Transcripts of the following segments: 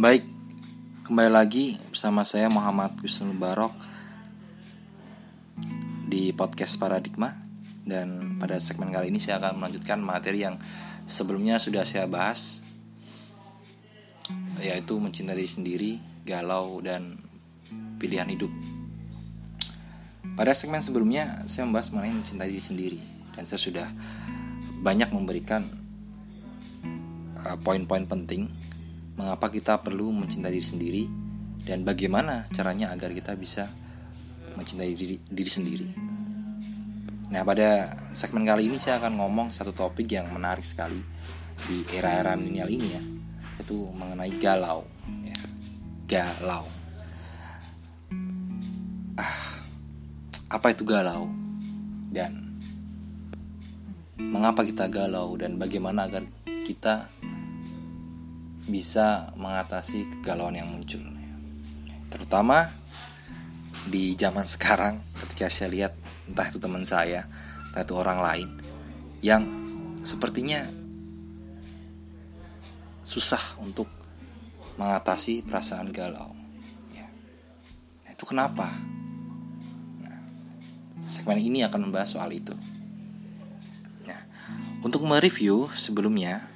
Baik, kembali lagi bersama saya Muhammad Gusnul Barok di podcast Paradigma dan pada segmen kali ini saya akan melanjutkan materi yang sebelumnya sudah saya bahas yaitu mencintai diri sendiri, galau dan pilihan hidup. Pada segmen sebelumnya saya membahas mengenai mencintai diri sendiri dan saya sudah banyak memberikan uh, poin-poin penting mengapa kita perlu mencintai diri sendiri dan bagaimana caranya agar kita bisa mencintai diri, diri sendiri. Nah, pada segmen kali ini saya akan ngomong satu topik yang menarik sekali di era-era milenial ini ya, yaitu mengenai galau. Ya. Galau. Ah, apa itu galau? Dan mengapa kita galau dan bagaimana agar kita bisa mengatasi kegalauan yang muncul. Terutama di zaman sekarang ketika saya lihat entah itu teman saya, entah itu orang lain yang sepertinya susah untuk mengatasi perasaan galau. Ya. Nah, itu kenapa? Nah, segmen ini akan membahas soal itu. Nah, untuk mereview sebelumnya,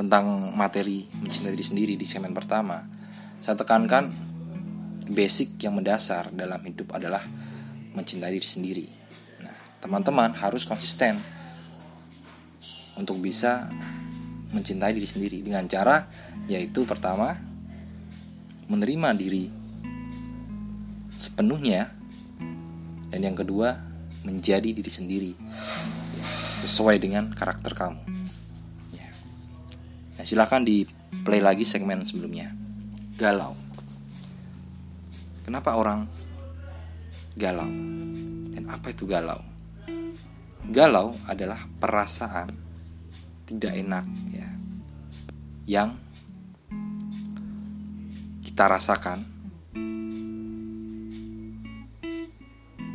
tentang materi mencintai diri sendiri di segmen pertama, saya tekankan basic yang mendasar dalam hidup adalah mencintai diri sendiri. Nah, teman-teman harus konsisten untuk bisa mencintai diri sendiri dengan cara yaitu pertama menerima diri sepenuhnya dan yang kedua menjadi diri sendiri sesuai dengan karakter kamu. Nah, silahkan di play lagi segmen sebelumnya. Galau. Kenapa orang galau? Dan apa itu galau? Galau adalah perasaan tidak enak ya. Yang kita rasakan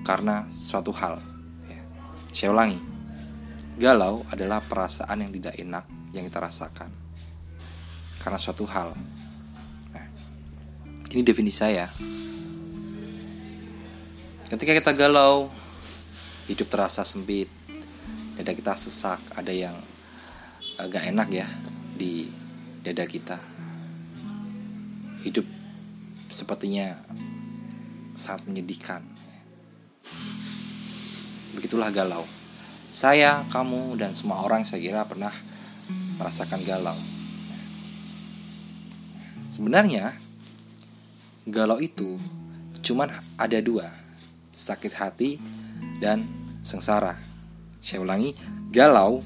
karena suatu hal. Ya. Saya ulangi, galau adalah perasaan yang tidak enak yang kita rasakan karena suatu hal. Nah, ini definisi saya. Ketika kita galau, hidup terasa sempit, dada kita sesak, ada yang agak enak ya di dada kita. Hidup sepertinya sangat menyedihkan. Begitulah galau. Saya, kamu, dan semua orang saya kira pernah merasakan galau. Sebenarnya galau itu cuman ada dua, sakit hati dan sengsara. Saya ulangi, galau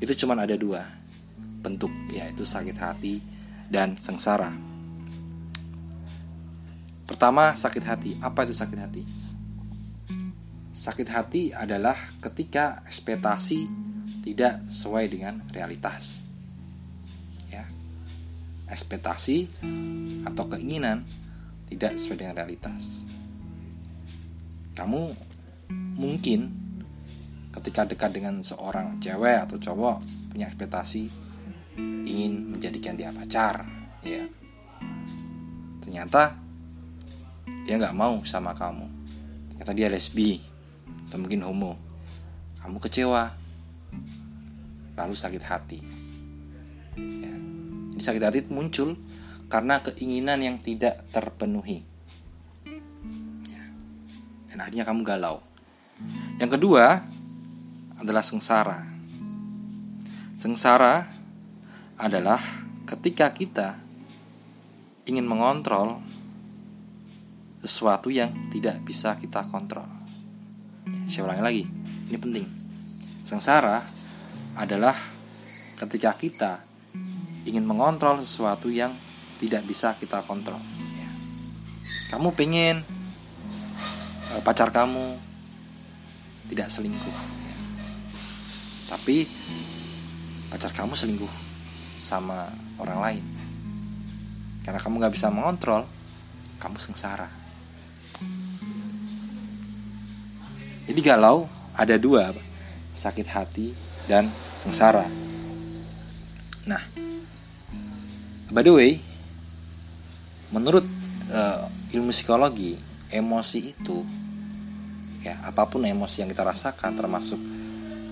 itu cuman ada dua bentuk, yaitu sakit hati dan sengsara. Pertama, sakit hati. Apa itu sakit hati? Sakit hati adalah ketika ekspektasi tidak sesuai dengan realitas ekspektasi atau keinginan tidak sesuai dengan realitas. Kamu mungkin ketika dekat dengan seorang cewek atau cowok punya ekspektasi ingin menjadikan dia pacar, ya. Ternyata dia nggak mau sama kamu. Ternyata dia lesbi atau mungkin homo. Kamu kecewa, lalu sakit hati. Ya sakit hati muncul karena keinginan yang tidak terpenuhi. Dan akhirnya kamu galau. Yang kedua adalah sengsara. Sengsara adalah ketika kita ingin mengontrol sesuatu yang tidak bisa kita kontrol. Saya ulangi lagi, ini penting. Sengsara adalah ketika kita ingin mengontrol sesuatu yang tidak bisa kita kontrol. Ya. Kamu pengen uh, pacar kamu tidak selingkuh, tapi pacar kamu selingkuh sama orang lain. Karena kamu gak bisa mengontrol, kamu sengsara. Jadi galau ada dua, sakit hati dan sengsara. Nah, by the way menurut uh, ilmu psikologi emosi itu ya apa pun emosi yang kita rasakan termasuk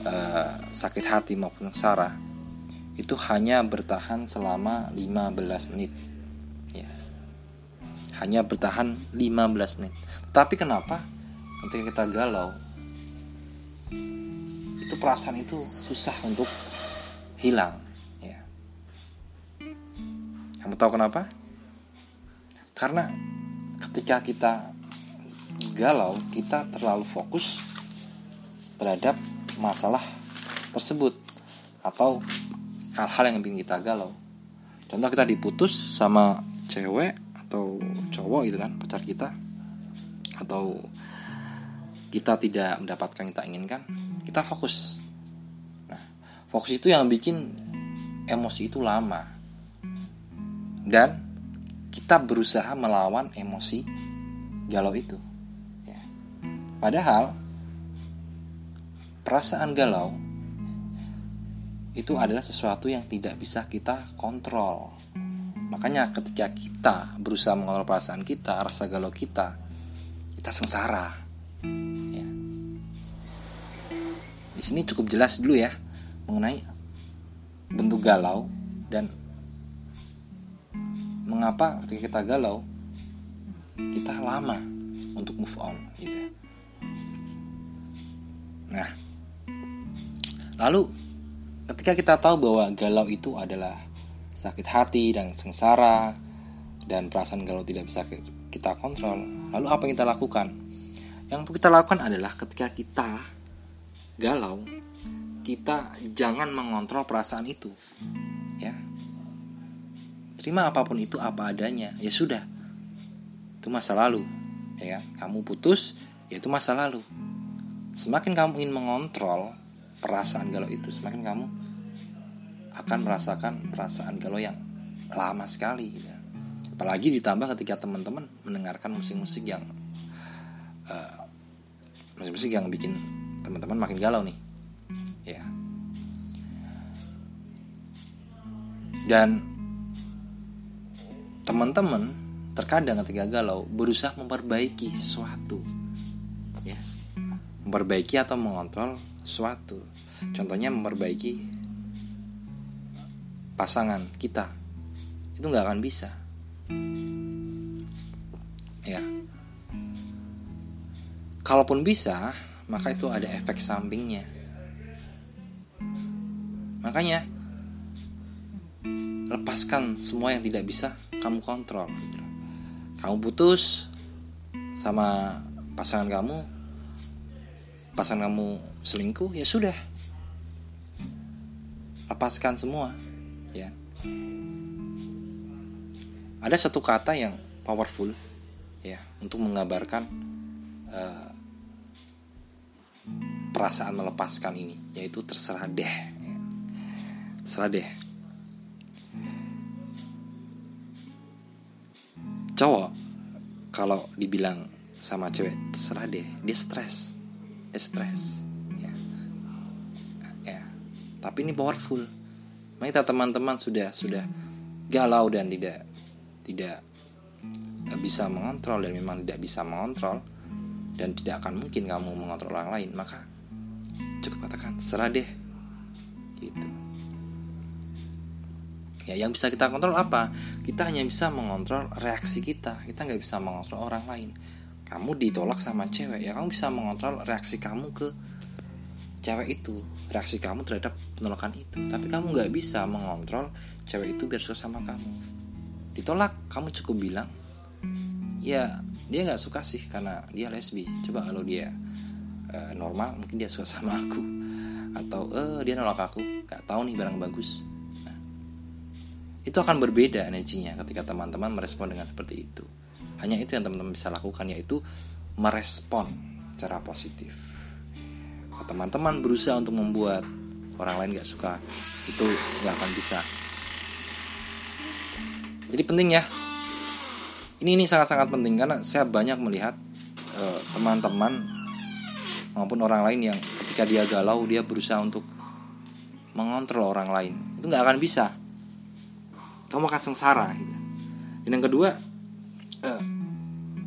uh, sakit hati maupun sengsara itu hanya bertahan selama 15 menit. Ya. Hanya bertahan 15 menit. Tapi kenapa ketika kita galau itu perasaan itu susah untuk hilang kamu tahu kenapa? Karena ketika kita galau kita terlalu fokus terhadap masalah tersebut atau hal-hal yang bikin kita galau. Contoh kita diputus sama cewek atau cowok gitu kan pacar kita atau kita tidak mendapatkan yang kita inginkan kita fokus. Nah fokus itu yang bikin emosi itu lama dan kita berusaha melawan emosi galau itu. Ya. Padahal perasaan galau itu adalah sesuatu yang tidak bisa kita kontrol. Makanya ketika kita berusaha mengontrol perasaan kita, rasa galau kita, kita sengsara. Ya. Di sini cukup jelas dulu ya mengenai bentuk galau dan mengapa ketika kita galau kita lama untuk move on gitu nah lalu ketika kita tahu bahwa galau itu adalah sakit hati dan sengsara dan perasaan galau tidak bisa kita kontrol lalu apa yang kita lakukan? Yang kita lakukan adalah ketika kita galau kita jangan mengontrol perasaan itu. ya terima apa pun itu apa adanya. Ya sudah. Itu masa lalu ya kan? Kamu putus ya itu masa lalu. Semakin kamu ingin mengontrol perasaan galau itu semakin kamu akan merasakan perasaan galau yang lama sekali ya. apalagi ditambah ketika teman-teman mendengarkan musik-musik yang uh, musik-musik yang bikin teman-teman makin galau nih ya. Dan teman-teman terkadang ketika galau berusaha memperbaiki sesuatu. Ya. Memperbaiki atau mengontrol sesuatu. Contohnya memperbaiki pasangan kita. Itu nggak akan bisa. Ya. Kalaupun bisa maka itu ada efek sampingnya. Makanya lepaskan semua yang tidak bisa kamu kontrol gitu. kamu putus sama pasangan kamu pasangan kamu selingkuh ya sudah lepaskan semua ya ada satu kata yang powerful ya untuk mengabarkan uh, perasaan melepaskan ini yaitu terserah deh ya. terserah deh cowok kalau dibilang sama cewek terserah deh. Dia stres. Dia stres. Ya. Ya. Tapi ini powerful. Kita teman-teman sudah sudah galau dan tidak tidak bisa mengontrol dan memang tidak bisa mengontrol dan tidak akan mungkin kamu mengontrol orang lain maka cukup katakan terserah deh. Gitu ya yang bisa kita kontrol apa? Kita hanya bisa mengontrol reaksi kita. Kita nggak bisa mengontrol orang lain. Kamu ditolak sama cewek ya kamu bisa mengontrol reaksi kamu ke cewek itu reaksi kamu terhadap penolakan itu. Tapi kamu nggak bisa mengontrol cewek itu biar suka sama kamu. Ditolak kamu cukup bilang ya dia nggak suka sih karena dia lesbi. Coba kalau dia uh, normal mungkin dia suka sama aku. Atau eh dia nolak aku. Nggak tahu nih barang bagus itu akan berbeda energinya ketika teman-teman merespon dengan seperti itu. Hanya itu yang teman-teman bisa lakukan yaitu merespon secara positif. Kalau teman-teman berusaha untuk membuat orang lain gak suka, itu gak akan bisa. Jadi penting ya. Ini ini sangat-sangat penting karena saya banyak melihat eh, teman-teman uh, maupun orang lain yang ketika dia galau dia berusaha untuk mengontrol orang lain. Itu nggak akan bisa kamu akan sengsara gitu. Dan yang kedua uh,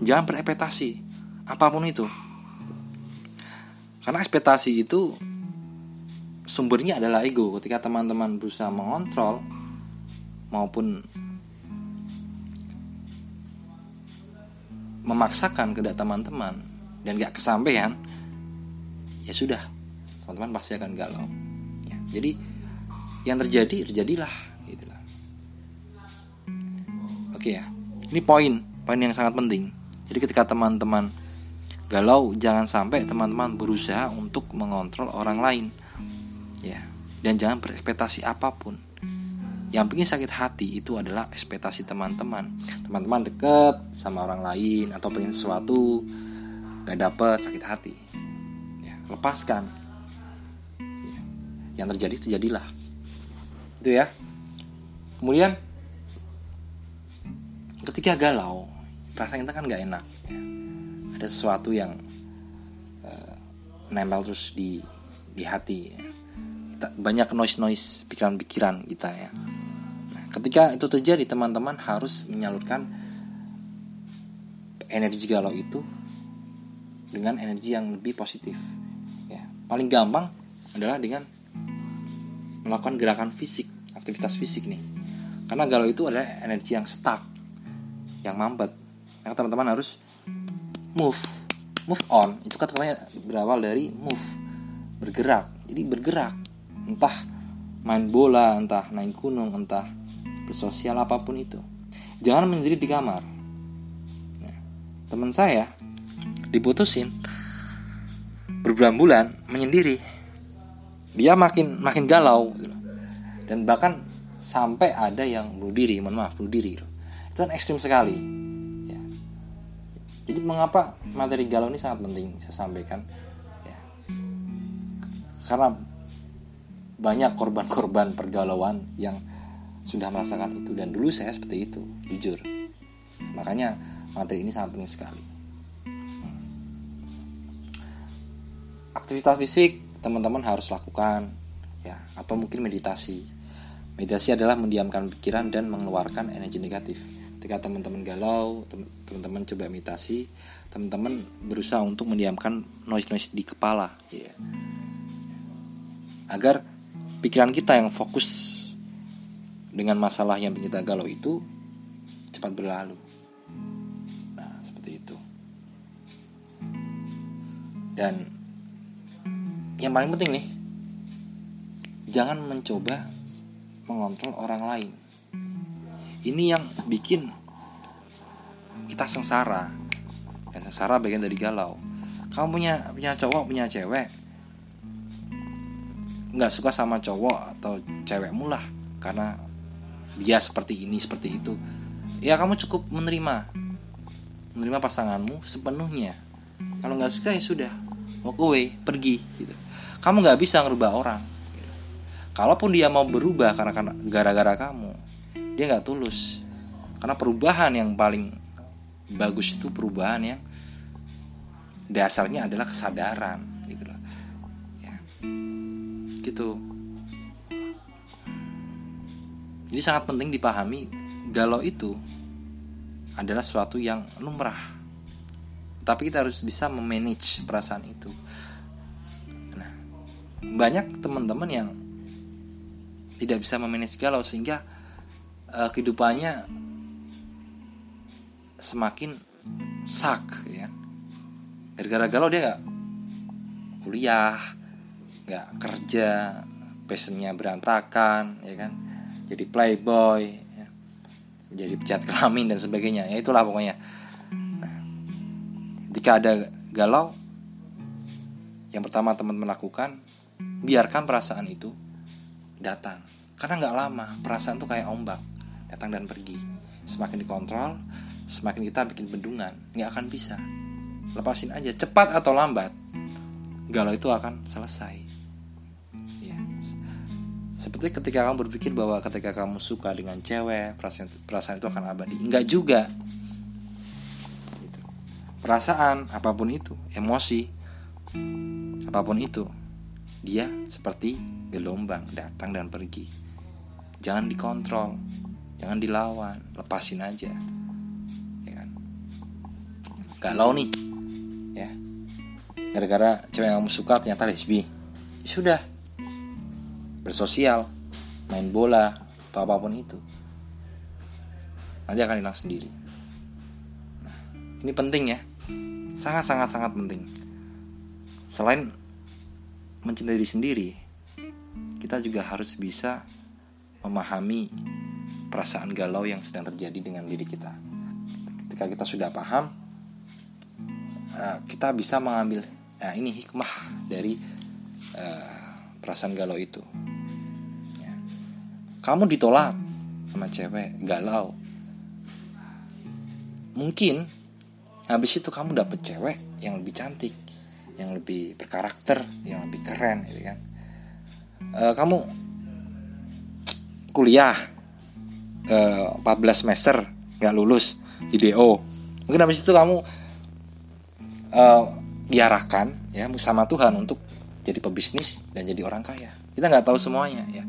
jangan berekspektasi apa pun itu. Karena ekspektasi itu sumbernya adalah ego. Ketika teman-teman berusaha mengontrol maupun memaksakan kehendak teman-teman dan gak kesampaian ya sudah teman-teman pasti akan galau. Ya, jadi yang terjadi terjadilah ya. Ini poin poin yang sangat penting. Jadi ketika teman-teman galau jangan sampai teman-teman berusaha untuk mengontrol orang lain. Ya dan jangan berekspektasi apa pun. Yang bikin sakit hati itu adalah ekspektasi teman-teman. Teman-teman deket sama orang lain atau pengen sesuatu gak dapet sakit hati. Ya, lepaskan. Ya. yang terjadi terjadilah. Itu ya. Kemudian ketika galau perasaan kita kan gak enak ya. ada sesuatu yang uh, nempel terus di di hati ya. kita, banyak noise noise pikiran-pikiran kita ya Ketika itu terjadi, teman-teman harus menyalurkan energi galau itu dengan energi yang lebih positif. Ya, paling gampang adalah dengan melakukan gerakan fisik, aktivitas fisik nih. Karena galau itu adalah energi yang stuck, yang mampet. Maka teman-teman harus move, move on. Itu kata-katanya berawal dari move, bergerak. Jadi bergerak, entah main bola, entah naik gunung, entah bersosial apa pun itu. Jangan menyendiri di kamar. Nah, teman saya diputusin berbulan-bulan menyendiri. Dia makin makin galau gitu. Dan bahkan sampai ada yang bunuh diri, mohon maaf, bunuh diri. Gitu. Itu kan ekstrim sekali. Ya. Jadi mengapa materi galau ini sangat penting saya sampaikan? Ya. Karena banyak korban-korban pergalauan yang sudah merasakan itu dan dulu saya seperti itu jujur makanya materi ini sangat penting sekali aktivitas fisik teman-teman harus lakukan ya atau mungkin meditasi meditasi adalah mendiamkan pikiran dan mengeluarkan energi negatif ketika teman-teman galau teman-teman coba meditasi teman-teman berusaha untuk mendiamkan noise-noise di kepala ya agar pikiran kita yang fokus dengan masalah yang kita galau itu cepat berlalu. Nah, seperti itu. Dan yang paling penting nih, jangan mencoba mengontrol orang lain. Ini yang bikin kita sengsara. Dan sengsara bagian dari galau. Kamu punya punya cowok, punya cewek, nggak suka sama cowok atau cewekmu lah karena dia seperti ini seperti itu. Ya kamu cukup menerima. Menerima pasanganmu sepenuhnya. Kalau nggak suka ya sudah. Walk away pergi gitu. Kamu nggak bisa ngerubah orang. Kalaupun dia mau berubah karena gara-gara kamu dia nggak tulus karena perubahan yang paling bagus itu perubahan yang dasarnya adalah kesadaran gitu loh ya gitu jadi sangat penting dipahami galau itu adalah sesuatu yang lumrah. Tapi kita harus bisa memanage perasaan itu. Nah, banyak teman-teman yang tidak bisa memanage galau sehingga uh, kehidupannya semakin sak ya. Gara-gara galau dia nggak kuliah, nggak kerja, passionnya berantakan, ya kan? Jadi playboy ya. jadi pecat kelamin dan sebagainya. Ya itulah pokoknya. Nah, jika ada galau yang pertama teman melakukan biarkan perasaan itu datang. Karena nggak lama perasaan tuh kayak ombak datang dan pergi semakin dikontrol semakin kita bikin bendungan nggak akan bisa lepasin aja cepat atau lambat galau itu akan selesai seperti ketika kamu berpikir bahwa ketika kamu suka dengan cewek, perasaan, perasaan itu akan abadi. Enggak juga. Perasaan apa pun itu, emosi apa pun itu, dia seperti gelombang datang dan pergi. Jangan dikontrol. Jangan dilawan lepasin aja. Ya kan? Galau nih. Ya. Gara-gara cewek yang kamu suka ternyata lesbi ya sudah. Bersosial main bola atau apa pun itu. Nanti akan hilang sendiri. Nah, ini penting ya. Sangat sangat sangat penting. Selain mencintai diri sendiri kita juga harus bisa memahami perasaan galau yang sedang terjadi dengan diri kita. Ketika kita sudah paham, eh, kita bisa mengambil nah ini hikmah dari uh, perasaan galau itu. Ya. Kamu ditolak sama cewek galau, mungkin habis itu kamu dapet cewek yang lebih cantik, yang lebih berkarakter, yang lebih keren, gitu kan. Kamu kuliah eh, 14 semester nggak lulus di DO mungkin habis itu kamu uh, diarahkan ya sama Tuhan untuk jadi pebisnis dan jadi orang kaya. Kita nggak tahu semuanya ya.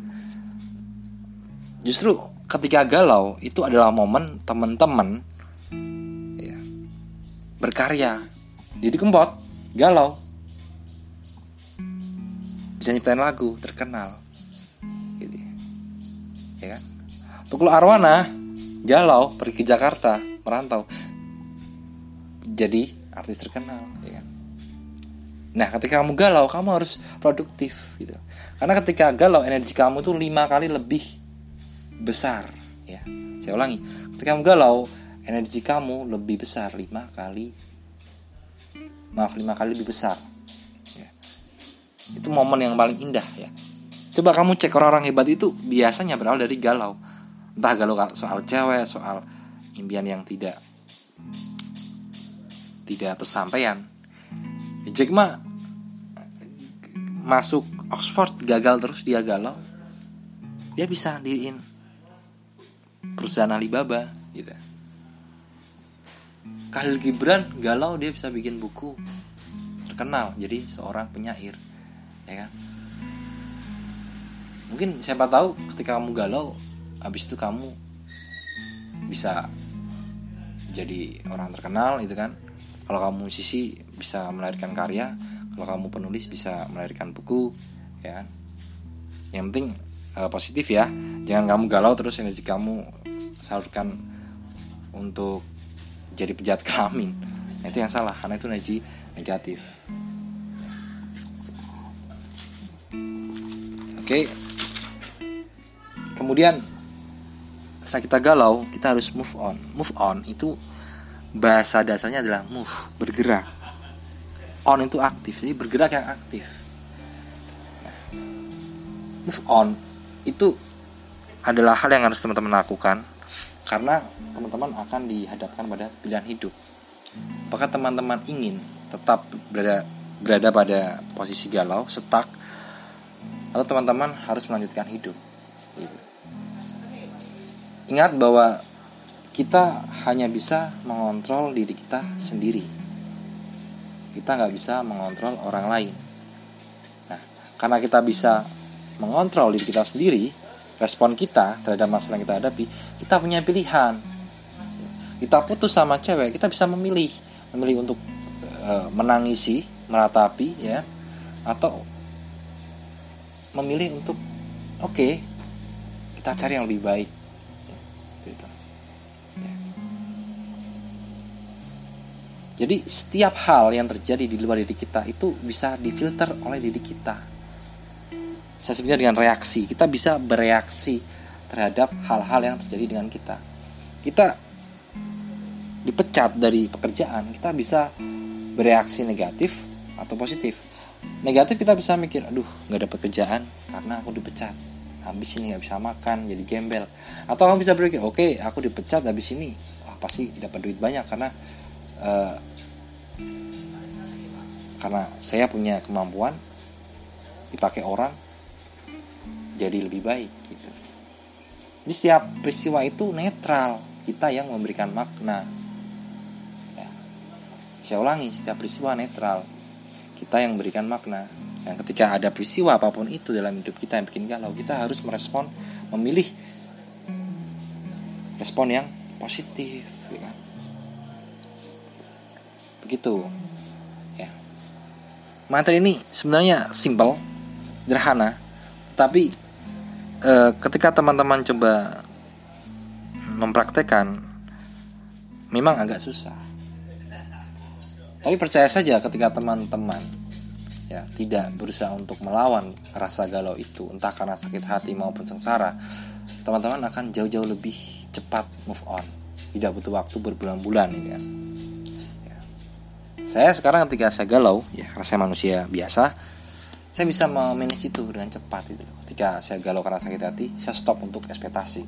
Justru ketika galau itu adalah momen teman-teman ya, berkarya. Jadi kempot galau. Bisa nyiptain lagu terkenal Tukul Arwana galau pergi ke Jakarta merantau. Jadi artis terkenal ya kan? Nah ketika kamu galau kamu harus produktif gitu. Karena ketika galau energi kamu tuh lima kali lebih besar ya. Saya ulangi ketika kamu galau energi kamu lebih besar lima kali maaf lima kali lebih besar ya. itu momen yang paling indah ya. Coba kamu cek orang-orang hebat itu biasanya berawal dari galau entah galau soal cewek soal impian yang tidak tidak tersampaian. Jack mah masuk Oxford gagal terus dia galau. Dia bisa diriin perusahaan Alibaba gitu. Khalil Gibran galau dia bisa bikin buku terkenal jadi seorang penyair ya kan? Mungkin siapa tahu ketika kamu galau habis itu kamu bisa jadi orang terkenal gitu kan. Kalau kamu musisi bisa melahirkan karya. Kalau kamu penulis bisa melahirkan buku ya kan. Yang penting uh, positif ya. Jangan kamu galau terus energi kamu salurkan untuk jadi pejahat kelamin. Nah, itu yang salah karena itu energi negatif. Oke. Kemudian saat kita galau kita harus move on. Move on itu bahasa dasarnya adalah move bergerak. On itu aktif jadi bergerak yang aktif. Move on itu adalah hal yang harus teman-teman lakukan karena teman-teman akan dihadapkan pada pilihan hidup. Apakah teman-teman ingin tetap berada berada pada posisi galau stuck atau teman-teman harus melanjutkan hidup? Gitu Ingat bahwa kita hanya bisa mengontrol diri kita sendiri. Kita nggak bisa mengontrol orang lain. Nah, karena kita bisa mengontrol diri kita sendiri, respon kita terhadap masalah yang kita hadapi, kita punya pilihan. Kita putus sama cewek, kita bisa memilih, memilih untuk e, menangisi, meratapi, ya, atau memilih untuk oke, okay, kita cari yang lebih baik Jadi setiap hal yang terjadi di luar diri kita itu bisa difilter oleh diri kita. Saya sebutnya dengan reaksi. Kita bisa bereaksi terhadap hal-hal yang terjadi dengan kita. Kita dipecat dari pekerjaan, kita bisa bereaksi negatif atau positif. Negatif kita bisa mikir, aduh nggak ada pekerjaan karena aku dipecat. Habis ini nggak bisa makan, jadi gembel. Atau kamu bisa berpikir, oke okay, aku dipecat habis ini, wah pasti dapat duit banyak karena uh, karena saya punya kemampuan dipakai orang jadi lebih baik gitu. Jadi setiap peristiwa itu netral, kita yang memberikan makna. Ya. Saya ulangi, setiap peristiwa netral, kita yang memberikan makna. Dan ketika ada peristiwa apa pun itu dalam hidup kita yang bikin galau, kita harus merespon, memilih respon yang positif begitu ya. Materi ini sebenarnya simple sederhana tapi e, ketika teman-teman coba mempraktekkan memang agak susah. Tapi percaya saja ketika teman-teman ya tidak berusaha untuk melawan rasa galau itu entah karena sakit hati maupun sengsara teman-teman akan jauh-jauh lebih cepat move on. Tidak butuh waktu berbulan-bulan ini ya. Saya sekarang ketika saya galau ya karena saya manusia biasa saya bisa memanage itu dengan cepat itu ketika saya galau karena sakit hati saya stop untuk ekspektasi.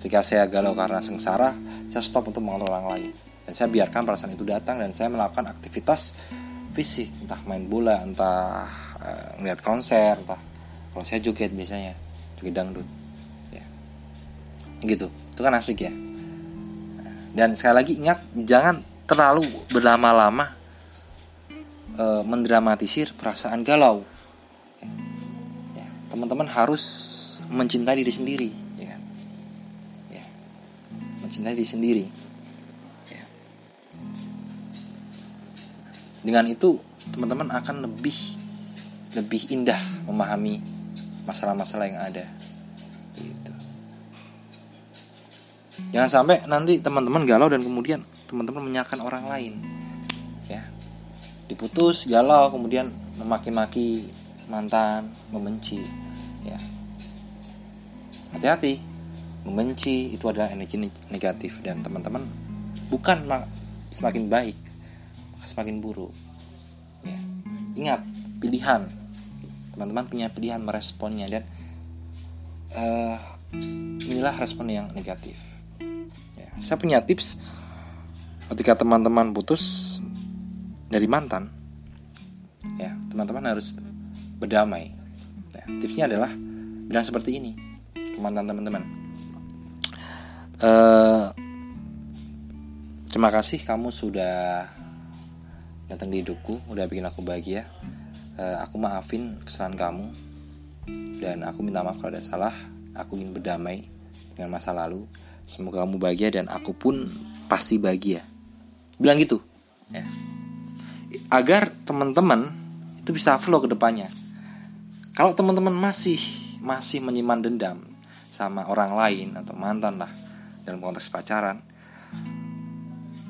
Ketika saya galau karena sengsara saya stop untuk mengontrol orang lain. Dan saya biarkan perasaan itu datang dan saya melakukan aktivitas fisik entah main bola entah uh, ngeliat konser entah kalau saya joget biasanya joget dangdut ya. Gitu itu kan asik ya. Dan sekali lagi ingat jangan terlalu berlama-lama uh, mendramatisir perasaan galau. Teman-teman harus mencintai diri sendiri ya kan? Ya mencintai diri sendiri. Ya. dengan itu teman-teman akan lebih lebih indah memahami masalah-masalah yang ada. Gitu. jangan sampai nanti teman-teman galau dan kemudian teman-teman menyalahkan orang lain. ya diputus galau kemudian memaki-maki mantan membenci ya. Hati-hati membenci itu adalah energi negatif dan teman-teman bukan semakin baik semakin buruk ya. Ingat pilihan. Teman-teman punya pilihan meresponnya dan uh, inilah respon yang negatif ya, saya punya tips ketika teman-teman putus dari mantan ya teman-teman harus berdamai Nah, tipsnya adalah bilang seperti ini teman teman-teman. Uh, terima kasih kamu sudah datang di hidupku, udah bikin aku bahagia. Uh, aku maafin kesalahan kamu dan aku minta maaf kalau ada salah. Aku ingin berdamai dengan masa lalu. Semoga kamu bahagia dan aku pun pasti bahagia. Bilang gitu, ya. Agar teman-teman itu bisa flow ke depannya kalau teman-teman masih masih menyimpan dendam sama orang lain atau mantan lah dalam konteks pacaran,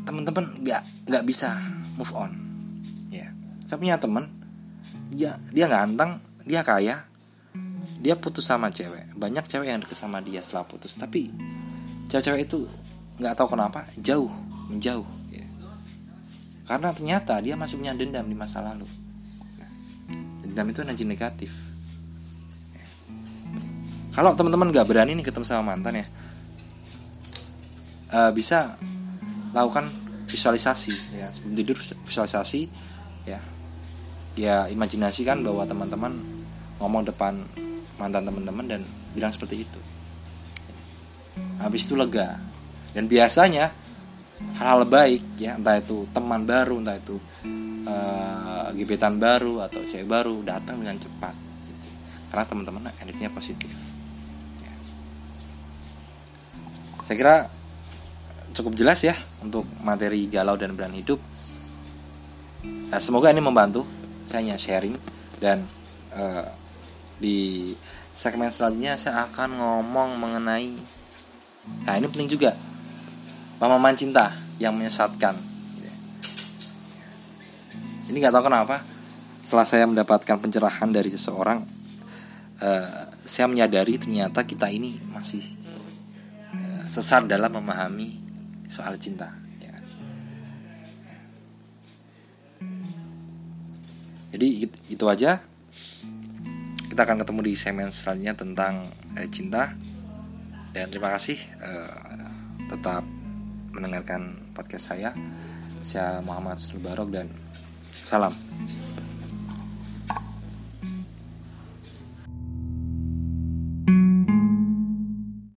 teman-teman nggak nggak bisa move on. Ya, saya punya teman, dia dia ganteng, dia kaya, dia putus sama cewek. Banyak cewek yang deket sama dia setelah putus, tapi cewek-cewek itu nggak tahu kenapa jauh menjauh. Karena ternyata dia masih punya dendam di masa lalu. Dendam itu energi negatif. Kalau teman-teman nggak berani nih ketemu sama mantan ya uh, bisa lakukan visualisasi ya. Sebelum tidur visualisasi ya. Ya imajinasikan bahwa teman-teman ngomong depan mantan teman-teman dan bilang seperti itu. Habis itu lega. Dan biasanya hal-hal baik ya entah itu teman baru entah itu uh, gebetan baru atau cewek baru datang dengan cepat gitu. karena teman-teman energinya positif saya kira cukup jelas ya untuk materi galau dan berani hidup. Nah, semoga ini membantu. Saya hanya sharing dan uh, di segmen selanjutnya saya akan ngomong mengenai nah ini penting juga pemahaman cinta yang menyesatkan ini nggak tahu kenapa setelah saya mendapatkan pencerahan dari seseorang uh, saya menyadari ternyata kita ini masih sesat dalam memahami soal cinta. Ya. Jadi itu aja. Kita akan ketemu di segmen selanjutnya tentang eh, cinta. Dan terima kasih eh, tetap mendengarkan podcast saya. Saya Muhammad Sulbarok dan salam.